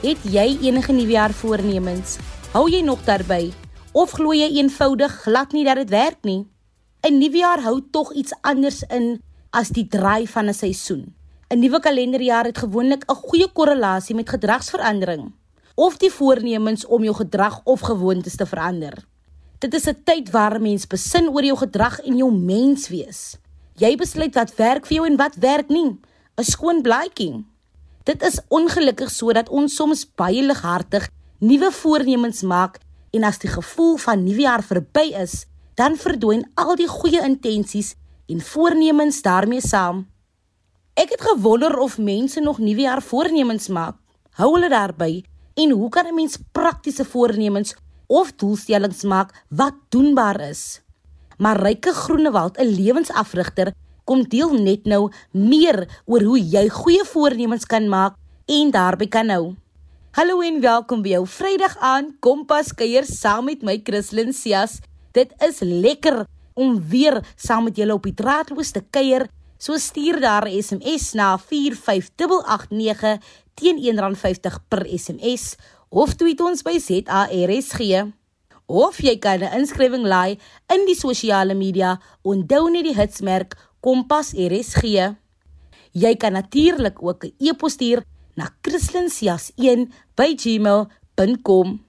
Het jy enige nuwejaar voornemens? Hou jy nog daarby of glo jy eenvoudig glad nie dat dit werk nie? 'n Nuwejaar hou tog iets anders in as die draai van 'n seisoen. 'n Nuwe kalenderjaar het gewoonlik 'n goeie korrelasie met gedragsverandering of die voornemens om jou gedrag of gewoontes te verander. Dit is 'n tyd waar mens besin oor jou gedrag en jou menswees. Jy besluit wat werk vir jou en wat werk nie. 'n Skoon blaaitjie. Dit is ongelukkig sodat ons soms baie lighartig nuwe voornemens maak en as die gevoel van nuwe jaar verby is, dan verdwyn al die goeie intensies en voornemens daarmee saam. Ek het gewonder of mense nog nuwe jaar voornemens maak. Hou hulle daarby en hoe kan 'n mens praktiese voornemens of doelstellings maak wat doenbaar is? Maar Ryke Groenewald, 'n lewensafrigter, kom deel net nou meer oor hoe jy goeie voornemens kan maak en daarby kan hou. Hallo en welkom by jou Vrydag aan Kompas kuier saam met my Christlyn Cias. Dit is lekker om weer saam met julle op die draadloos te kuier So stuur daar 'n SMS na 45889 teen R1.50 per SMS of tweet ons by ZARSG. Of jy kan 'n inskrywing laai in die sosiale media onthou net die hitsmerk Kompas RSG. Jy kan natuurlik ook 'n e-pos stuur na kristlyn.cias1@gmail.com.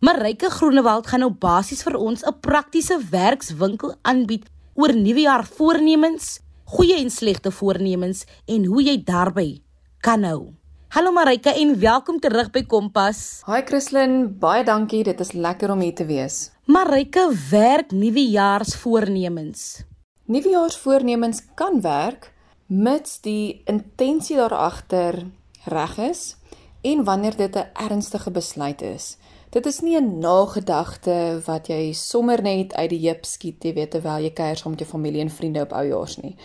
Marike Groenewald gaan nou basies vir ons 'n praktiese werkswinkel aanbied oor nuwejaar voornemens, goeie en slegte voornemens en hoe jy daarby kan hou. Hallo Marika en welkom terug by Kompas. Hi Christlyn, baie dankie. Dit is lekker om hier te wees. Marika werk nuwejaarsvoornemens. Nuwejaarsvoornemens kan werk mits die intensie daar agter reg is en wanneer dit 'n ernstige besluit is. Dit is nie 'n nagedagte wat jy sommer net uit die heup skiet, jy weet terwyl jy kuier saam met jou familie en vriende op oujaars nie.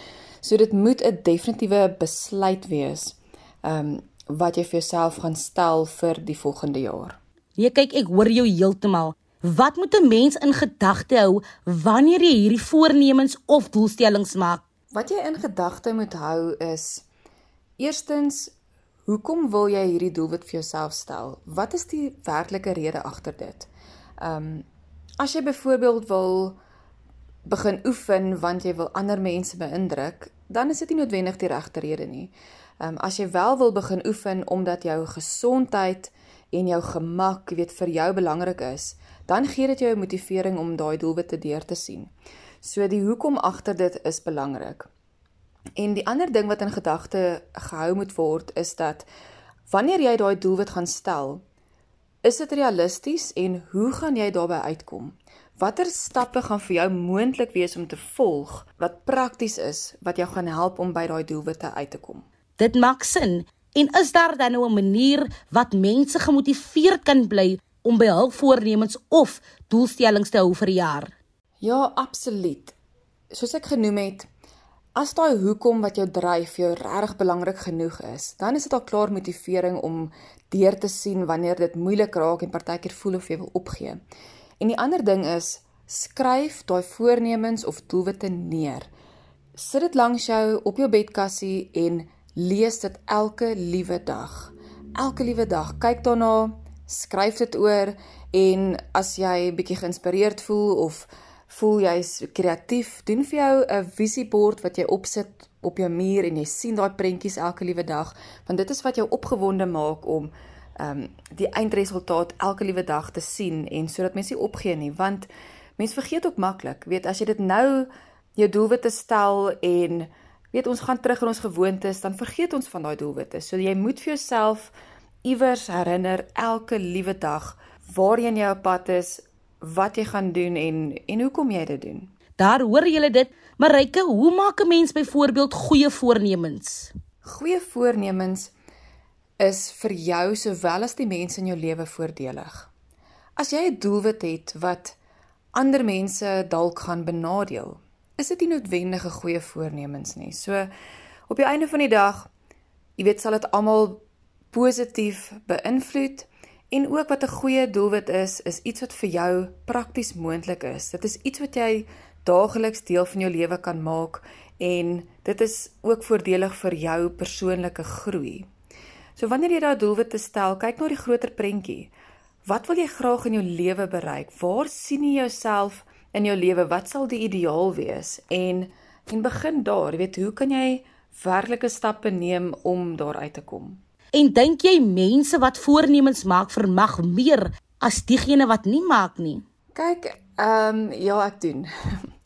So dit moet 'n definitiewe besluit wees. Ehm um, wat jy vir jouself gaan stel vir die volgende jaar. Nee, kyk, ek hoor jou heeltemal. Wat moet 'n mens in gedagte hou wanneer jy hierdie voornemens of doelstellings maak? Wat jy in gedagte moet hou is eerstens Hoekom wil jy hierdie doelwit vir jouself stel? Wat is die werklike rede agter dit? Ehm um, as jy byvoorbeeld wil begin oefen want jy wil ander mense beïndruk, dan is dit nie noodwendig die regte rede nie. Ehm um, as jy wel wil begin oefen omdat jou gesondheid en jou gemak, weet vir jou belangrik is, dan gee dit jou 'n motivering om daai doelwitte deur te sien. So die hoekom agter dit is belangrik. En die ander ding wat in gedagte gehou moet word is dat wanneer jy daai doelwit gaan stel, is dit realisties en hoe gaan jy daarbey uitkom? Watter stappe gaan vir jou moontlik wees om te volg wat prakties is wat jou gaan help om by daai doelwitte uit te kom? Dit maak sin. En is daar dan nou 'n manier wat mense gemotiveerd kan bly om by hul voornemens of doelstellings te hou vir jaar? Ja, absoluut. Soos ek genoem het, As daai hoekom wat jou dryf jou regtig belangrik genoeg is, dan is dit al klaar motivering om deur te sien wanneer dit moeilik raak en partykeer voel of jy wil opgee. En die ander ding is, skryf daai voornemens of doelwitte neer. Sit dit langs jou op jou bedkassie en lees dit elke liewe dag. Elke liewe dag, kyk daarna, skryf dit oor en as jy bietjie geïnspireerd voel of voel jy's kreatief, doen vir jou 'n visiebord wat jy opsit op jou muur en jy sien daai prentjies elke liewe dag, want dit is wat jou opgewonde maak om ehm um, die eindresultaat elke liewe dag te sien en sodat mense nie opgee nie, want mense vergeet ook maklik. Weet as jy dit nou jou doelwitte stel en weet ons gaan terug in ons gewoontes, dan vergeet ons van daai doelwitte. So jy moet vir jouself iewers herinner elke liewe dag waarheen jy op pad is, wat jy gaan doen en en hoekom jy dit doen. Daar hoor julle dit, Marike, hoe maak 'n mens byvoorbeeld goeie voornemens? Goeie voornemens is vir jou sowel as die mense in jou lewe voordelig. As jy 'n doelwit het wat ander mense dalk gaan benadeel, is dit nie noodwendig 'n goeie voornemens nie. So op die einde van die dag, jy weet, sal dit almal positief beïnvloed En ook wat 'n goeie doelwit is, is iets wat vir jou prakties moontlik is. Dit is iets wat jy daagliks deel van jou lewe kan maak en dit is ook voordelig vir jou persoonlike groei. So wanneer jy daai doelwitte stel, kyk na die groter prentjie. Wat wil jy graag in jou lewe bereik? Waar sien jy jouself in jou lewe? Wat sal die ideaal wees? En en begin daar, jy weet, hoe kan jy werklike stappe neem om daar uit te kom? En dink jy mense wat voornemens maak vermag meer as diegene wat nie maak nie? Kyk, ehm um, ja, ek doen.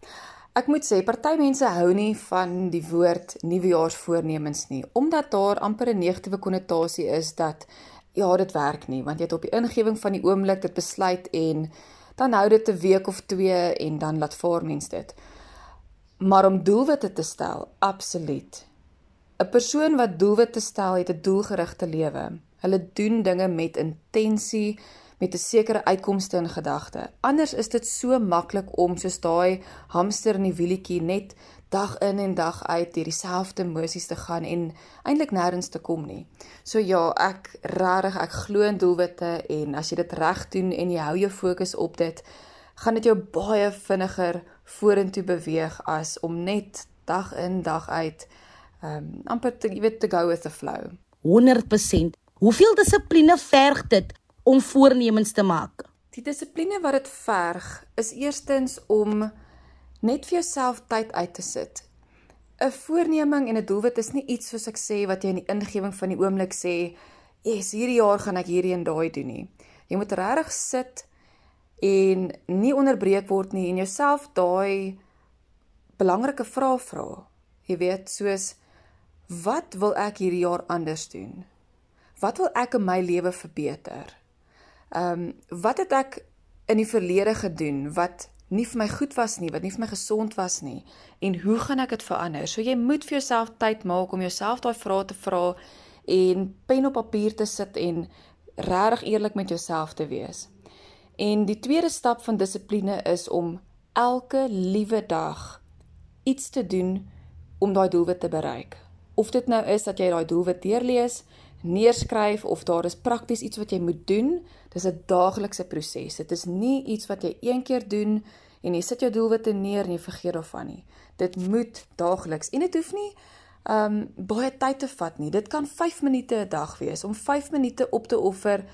Ek moet sê party mense hou nie van die woord nuwejaarsvoornemens nie omdat daar amper 'n negatiewe konnotasie is dat ja, dit werk nie want jy het op die ingewing van die oomblik dit besluit en dan hou dit 'n week of 2 en dan laat vaar mens dit. Maar om doelwitte te stel, absoluut. 'n Persoon wat doelwitte stel, het 'n doelgerigte lewe. Hulle doen dinge met intensie, met 'n sekere uitkomste in gedagte. Anders is dit so maklik om soos daai hamster in die wielietjie net dag in en dag uit deur dieselfde emosies te gaan en eintlik nêrens te kom nie. So ja, ek regtig ek glo in doelwitte en as jy dit reg doen en jy hou jou fokus op dit, gaan dit jou baie vinniger vorentoe beweeg as om net dag in dag uit ehm um, amper te, jy weet te go with the flow. 100%. Hoeveel dissipline verg dit om voornemens te maak? Die dissipline wat dit verg is eerstens om net vir jouself tyd uit te sit. 'n Voorneming en 'n doelwit is nie iets soos ek sê wat jy in die ingewing van die oomblik sê, "Yes, hierdie jaar gaan ek hierdie en daai doen nie." Jy moet regtig sit en nie onderbreek word nie en jouself daai belangrike vrae vra. Jy weet, soos wat wil ek hierdie jaar anders doen? Wat wil ek in my lewe verbeter? Ehm um, wat het ek in die verlede gedoen wat nie vir my goed was nie, wat nie vir my gesond was nie en hoe gaan ek dit verander? So jy moet vir jouself tyd maak om jouself daai vrae te vra en pen op papier te sit en regtig eerlik met jouself te wees. En die tweede stap van dissipline is om elke liewe dag iets te doen om daai doelwit te bereik. Of dit nou is dat jy daai doelwit deurlees, neerskryf of daar is prakties iets wat jy moet doen. Dis 'n daaglikse proses. Dit is nie iets wat jy een keer doen en jy sit jou doelwitte neer en jy vergeet daarvan nie. Dit moet daagliks en dit hoef nie um baie tyd te vat nie. Dit kan 5 minute 'n dag wees om 5 minute op te offer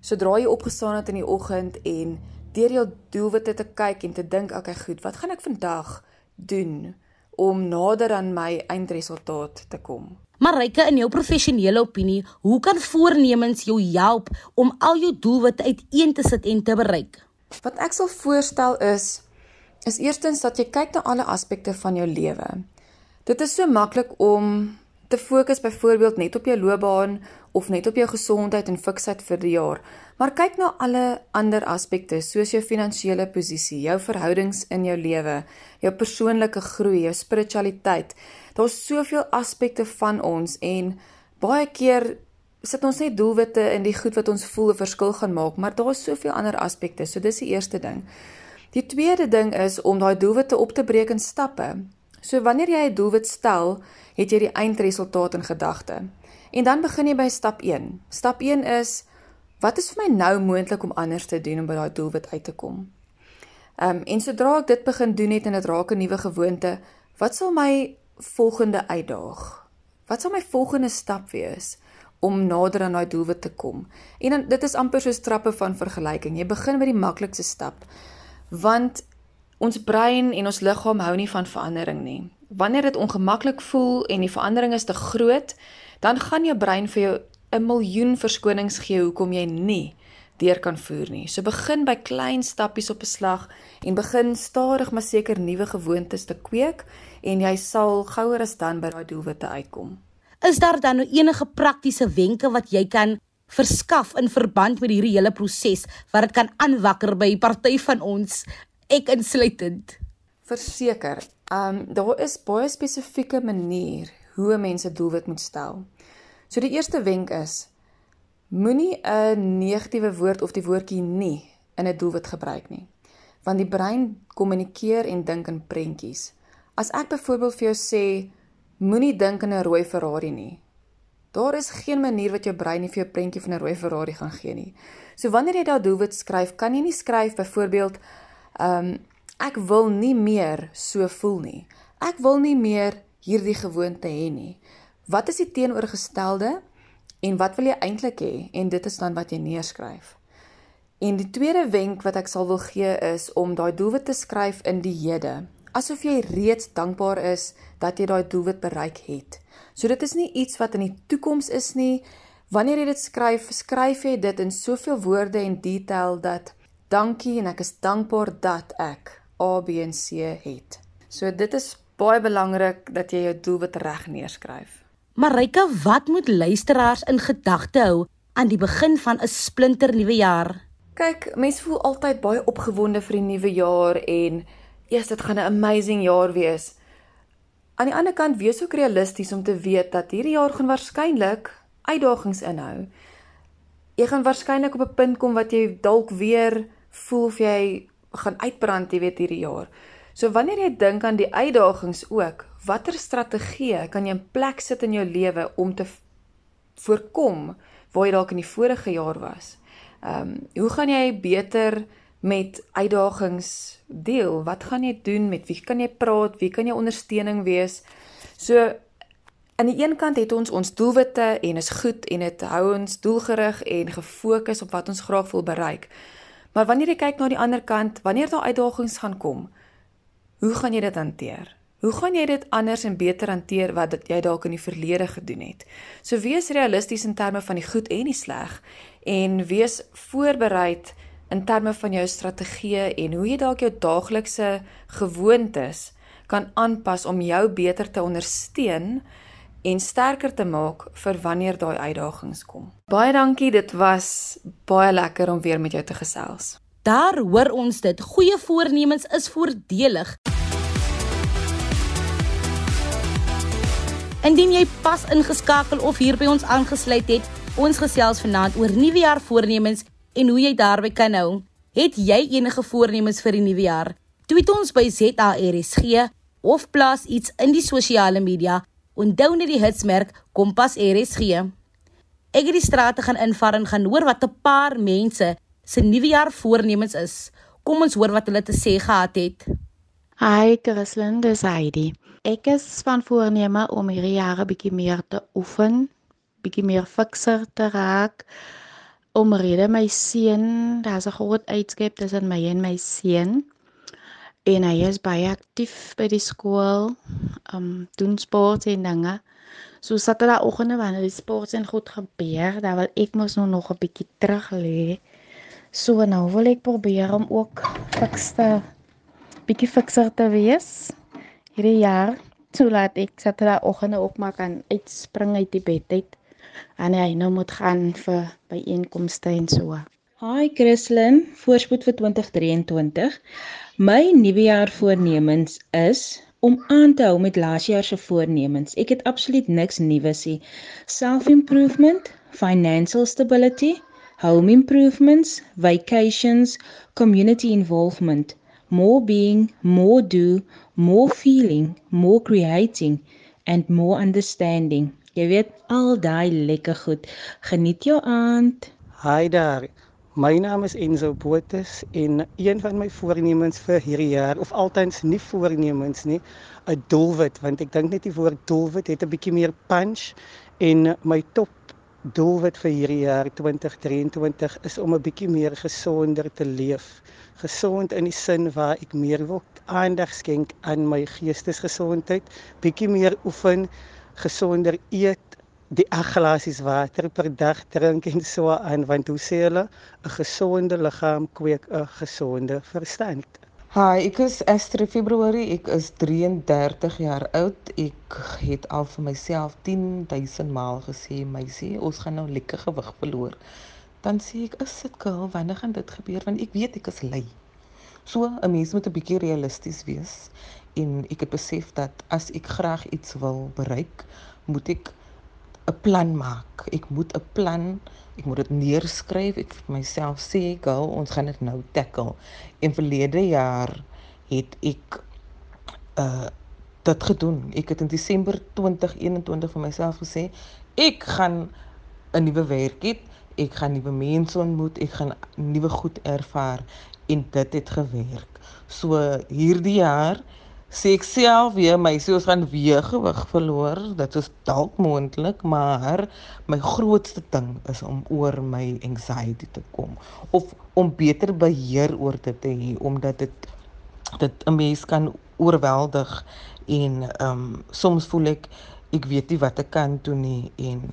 sodra jy opgestaan het in die oggend en deur jou doelwitte te kyk en te dink, okay, goed, wat gaan ek vandag doen om nader aan my eindresultaat te kom? Maar Ryke, in jou professionele opinie, hoe kan voornemens jou help om al jou doelwitte uiteen te sit en te bereik? Wat ek sal voorstel is is eerstens dat jy kyk na alle aspekte van jou lewe. Dit is so maklik om te fokus byvoorbeeld net op jou loopbaan of net op jou gesondheid en fiksheid vir die jaar, maar kyk na alle ander aspekte soos jou finansiële posisie, jou verhoudings in jou lewe, jou persoonlike groei, jou spiritualiteit. Daar's soveel aspekte van ons en baie keer sit ons net doelwitte in die goed wat ons voel 'n verskil gaan maak, maar daar's soveel ander aspekte. So dis die eerste ding. Die tweede ding is om daai doelwitte op te breek in stappe. So wanneer jy 'n doelwit stel, het jy die eindresultaat in gedagte. En dan begin jy by stap 1. Stap 1 is wat is vir my nou moontlik om anders te doen om by daai doelwit uit te kom? Ehm um, en sodra ek dit begin doen het en dit raak 'n nuwe gewoonte, wat sal my volgende uitdaag? Wat sal my volgende stap wees om nader aan daai doelwit te kom? En dan dit is amper soos trappe van vergelyking. Jy begin by die maklikste stap. Want ons brein en ons liggaam hou nie van verandering nie. Wanneer dit ongemaklik voel en die verandering is te groot, dan gaan jou brein vir jou 'n miljoen verskonings gee hoekom jy nie deur kan voer nie. So begin by klein stappies op 'n slag en begin stadig maar seker nuwe gewoontes te kweek en jy sal gouer as dan by daai doelwitte uitkom. Is daar dan nou enige praktiese wenke wat jy kan verskaf in verband met hierdie hele proses wat dit kan aanwakker by party van ons ek insluitend? Verseker. Ehm um, daar is baie spesifieke manier hoe mense doelwit moet stel. So die eerste wenk is moenie 'n negatiewe woord of die woordjie nie in 'n doelwit gebruik nie. Want die brein kommunikeer en dink in prentjies. As ek byvoorbeeld vir jou sê moenie dink aan 'n rooi Ferrari nie. Daar is geen manier wat jou brein nie vir jou prentjie van 'n rooi Ferrari gaan gee nie. So wanneer jy daai doelwit skryf, kan jy nie skryf byvoorbeeld um, ek wil nie meer so voel nie. Ek wil nie meer hierdie gewoonte hê nie. Wat is die teenoorgestelde? En wat wil jy eintlik hê? En dit is dan wat jy neerskryf. En die tweede wenk wat ek sal wil gee is om daai doelwit te skryf in die hede, asof jy reeds dankbaar is dat jy daai doelwit bereik het. So dit is nie iets wat in die toekoms is nie. Wanneer jy dit skryf, skryf jy dit in soveel woorde en detail dat dankie en ek is dankbaar dat ek A B en C het. So dit is baie belangrik dat jy jou doelwit reg neerskryf. Marika, wat moet luisteraars in gedagte hou aan die begin van 'n splinter nuwe jaar? Kyk, mense voel altyd baie opgewonde vir die nuwe jaar en eers dit gaan 'n amazing jaar wees. Aan die ander kant wees ook realisties om te weet dat hierdie jaar gaan waarskynlik uitdagings inhou. Jy gaan waarskynlik op 'n punt kom wat jy dalk weer voel of jy gaan uitbrand, jy weet hierdie jaar. So wanneer jy dink aan die uitdagings ook, watter strategie kan jy in plek sit in jou lewe om te voorkom waar jy dalk in die vorige jaar was? Ehm um, hoe gaan jy beter met uitdagings deel? Wat gaan jy doen? Met wie kan jy praat? Wie kan jou ondersteuning wees? So aan die een kant het ons ons doelwitte en is goed en dit hou ons doelgerig en gefokus op wat ons graag wil bereik. Maar wanneer jy kyk na die ander kant, wanneer daar uitdagings gaan kom, hoe gaan jy dit hanteer? Hoe gaan jy dit anders en beter hanteer wat dit jy dalk in die verlede gedoen het? So wees realisties in terme van die goed en die sleg en wees voorbereid in terme van jou strategie en hoe jy dalk jou daaglikse gewoontes kan aanpas om jou beter te ondersteun en sterker te maak vir wanneer daai uitdagings kom. Baie dankie, dit was baie lekker om weer met jou te gesels. Daar hoor ons dit, goeie voornemens is voordelig. Indien jy pas ingeskakel of hier by ons aangesluit het, ons gesels vanaand oor nuwejaar voornemens en hoe jy daarby kan hou. Het jy enige voornemens vir die nuwe jaar? Tweet ons by ZARSG of plaas iets in die sosiale media. Onthou net die hitsmerk Kompas RSG. Ek het die strate gaan invaar en gaan hoor wat 'n paar mense se nuwe jaar voornemens is. Kom ons hoor wat hulle te sê gehad het. Hi, Christlyn, dis Heidi. Ek is van voorneme om hierdie jaar 'n bietjie meer te oefen, bietjie meer fikser te raak omrede my seun, daar's 'n groot uitskep tussen my en my seun. En hy is baie aktief by die skool. Um doen sport en dinge. So Saterdagoggende wanneer die sport en goed gebeur, dan wil ek mos nou nog 'n bietjie terug lê. So nou wil ek probeer om ook fikste bietjie fikser te wees hierdie jaar. So laat ek Saterdagoggende ook maar kan uitspring uit die bed uit en hy nou moet gaan vir byeenkomste en so. Hi Christlyn, voorspoed vir 2023. My nuwejaar voornemens is om aan te hou met laas jaar se voornemens. Ek het absoluut niks nuus nie. Self-improvement, financial stability, home improvements, vacations, community involvement, more being, more do, more feeling, more creating and more understanding. Jy weet al daai lekker goed. Geniet jou aand. Hi daar. My naam is Enzo Botus en een van my voornemens vir hierdie jaar of altyds nie voornemens nie, 'n doelwit want ek dink net die woord doelwit het 'n bietjie meer punch en my top doelwit vir hierdie jaar 2023 is om 'n bietjie meer gesonder te leef. Gesond in die sin waar ek meer wil aandag skenk aan my geestesgesondheid, bietjie meer oefen gesonder eet, die ag glasies water per dag drink en so aan want hoe sê hulle 'n gesonde liggaam kweek 'n gesonde verstand. Hi, ek is Esther Februarie. Ek is 33 jaar oud. Ek het al vir myself 10000 maal gesê, meisie, ons gaan nou lekker gewig verloor. Dan sê ek, is dit gou wanneer gaan dit gebeur want ek weet ek is lui. So 'n mens moet 'n bietjie realisties wees en ek het besef dat as ek graag iets wil bereik, moet ek 'n plan maak. Ek moet 'n plan, ek moet dit neerskryf. Ek vir myself sê, "Girl, ons gaan dit nou tackle." En verlede jaar het ek uh dit gedoen. Ek het in Desember 2021 vir myself gesê, "Ek gaan 'n nuwe werk hê. Ek gaan nuwe mense ontmoet. Ek gaan nuwe goed ervaar." En dit het gewerk. So hierdie jaar sê ek self weer sê ons gaan weer gewig verloor. Dit is dalk moontlik, maar my grootste ding is om oor my anxiety te kom of om beter beheer oor dit te hê omdat dit dit 'n mens kan oorweldig en ehm um, soms voel ek ek weet nie wat ek kan doen nie en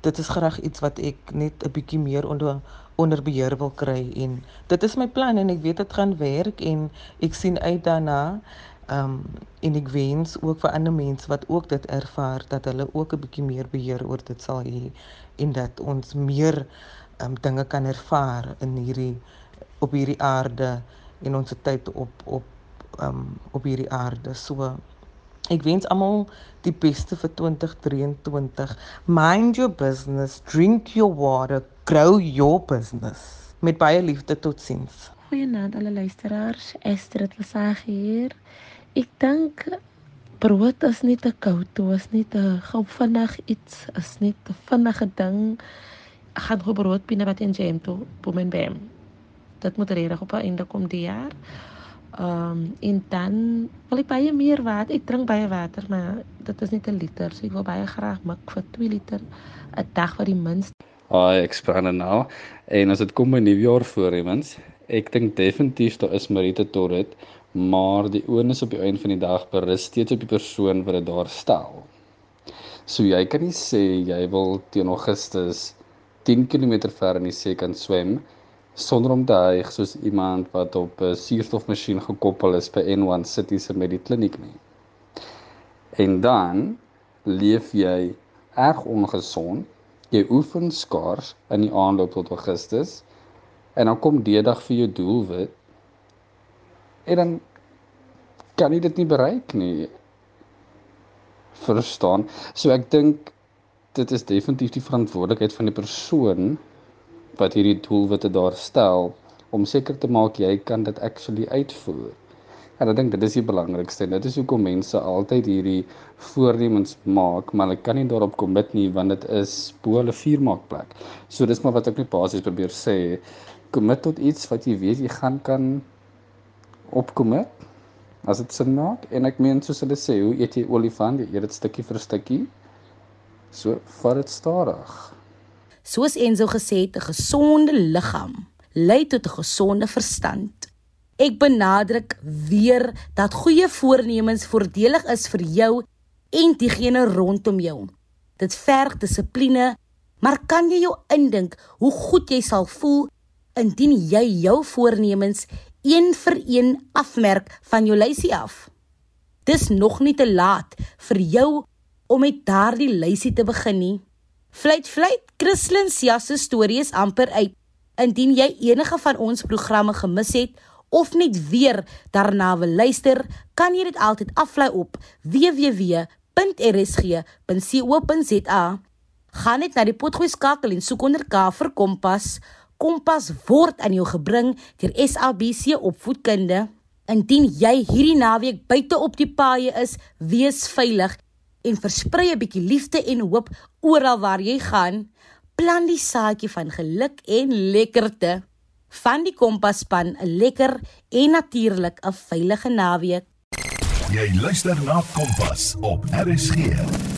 dit is graag iets wat ek net 'n bietjie meer onder onder beheer wil kry en dit is my plan en ek weet dit gaan werk en ek sien uit daarna um, en ek wens ook vir ander mense wat ook dit ervaar dat hulle ook 'n bietjie meer beheer oor dit sal hê en dat ons meer ehm um, dinge kan ervaar in hierdie op hierdie aarde en ons tyd op op ehm um, op hierdie aarde. So ek wens almal die beste vir 2023. Mind your business, drink your water, grow your business. Met baie liefde totsiens. Goeienaand alle luisteraars. Esther het gesag hier. Ek dink brood is nie te koud toe, is nie te gou vinnig iets, is nie te vinnige ding. Ek gaan gou brood binne wat in jam toe, boem en bam. Dit moet reg op einde kom die jaar. Ehm um, en dan wil ek baie meer water. Ek drink baie water, maar dit is nie 'n liter, so ek wil baie graag mik vir 2 liter 'n dag vir die minste. Haai, ek spreek nou. En as dit kom by nuwejaar voornemens, ek dink definitief daar is Marita Torret maar die onus op die einde van die dag berus steeds op die persoon wat dit daar stel. So jy kan nie sê jy wil teen Augustus 10 km ver in die see kan swem sonder om te hyg soos iemand wat op 'n suurstofmasjien gekoppel is by N1 City se met die kliniek nie. En dan leef jy erg ongesond. Jy oefen skaars in die aanloop tot Augustus en dan kom die dag vir jou doelwit en dan kan jy dit nie bereik nie. Verstaan? So ek dink dit is definitief die verantwoordelikheid van die persoon wat hierdie doelwitte daar stel om seker te maak jy kan dit actually uitvoer. En ek dink dit is die belangrikste. Dit is hoekom mense altyd hierdie voornemens maak, maar hulle kan nie daarop commit nie want dit is bo hulle vuurmaakplek. So dis maar wat ek net basies probeer sê. Commit tot iets wat jy weet jy gaan kan opkom het as dit sin maak. En ek meen soos hulle sê hoe eet jy olifant? Jy eet dit stukkie vir stukkie. So vat dit stadig. Soos Enzo gesê het 'n gesonde liggaam lei tot 'n gesonde verstand. Ek benadruk weer dat goeie voornemens voordelig is vir jou en diegene rondom jou. Dit verg dissipline maar kan jy jou indink hoe goed jy sal voel indien jy jou voornemens een vir een afmerk van jou lysie af. Dis nog nie te laat vir jou om met daardie lysie te begin nie. Fluit fluit, Christlyn se storie is amper uit. Indien jy enige van ons programme gemis het of net weer daarna wil luister, kan jy dit altyd aflaai op www.rsg.co.za. Gaan net na die potgooi skakel en soek onder K vir Kompas Kompas word aan jou gebring deur SABC Opvoedkunde. Indien jy hierdie naweek buite op die paaie is, wees veilig en versprei 'n bietjie liefde en hoop oral waar jy gaan. Plant die saadjie van geluk en lekkerte. Van die Kompas span 'n lekker en natuurlik 'n veilige naweek. Jy luister na Kompas op RSG.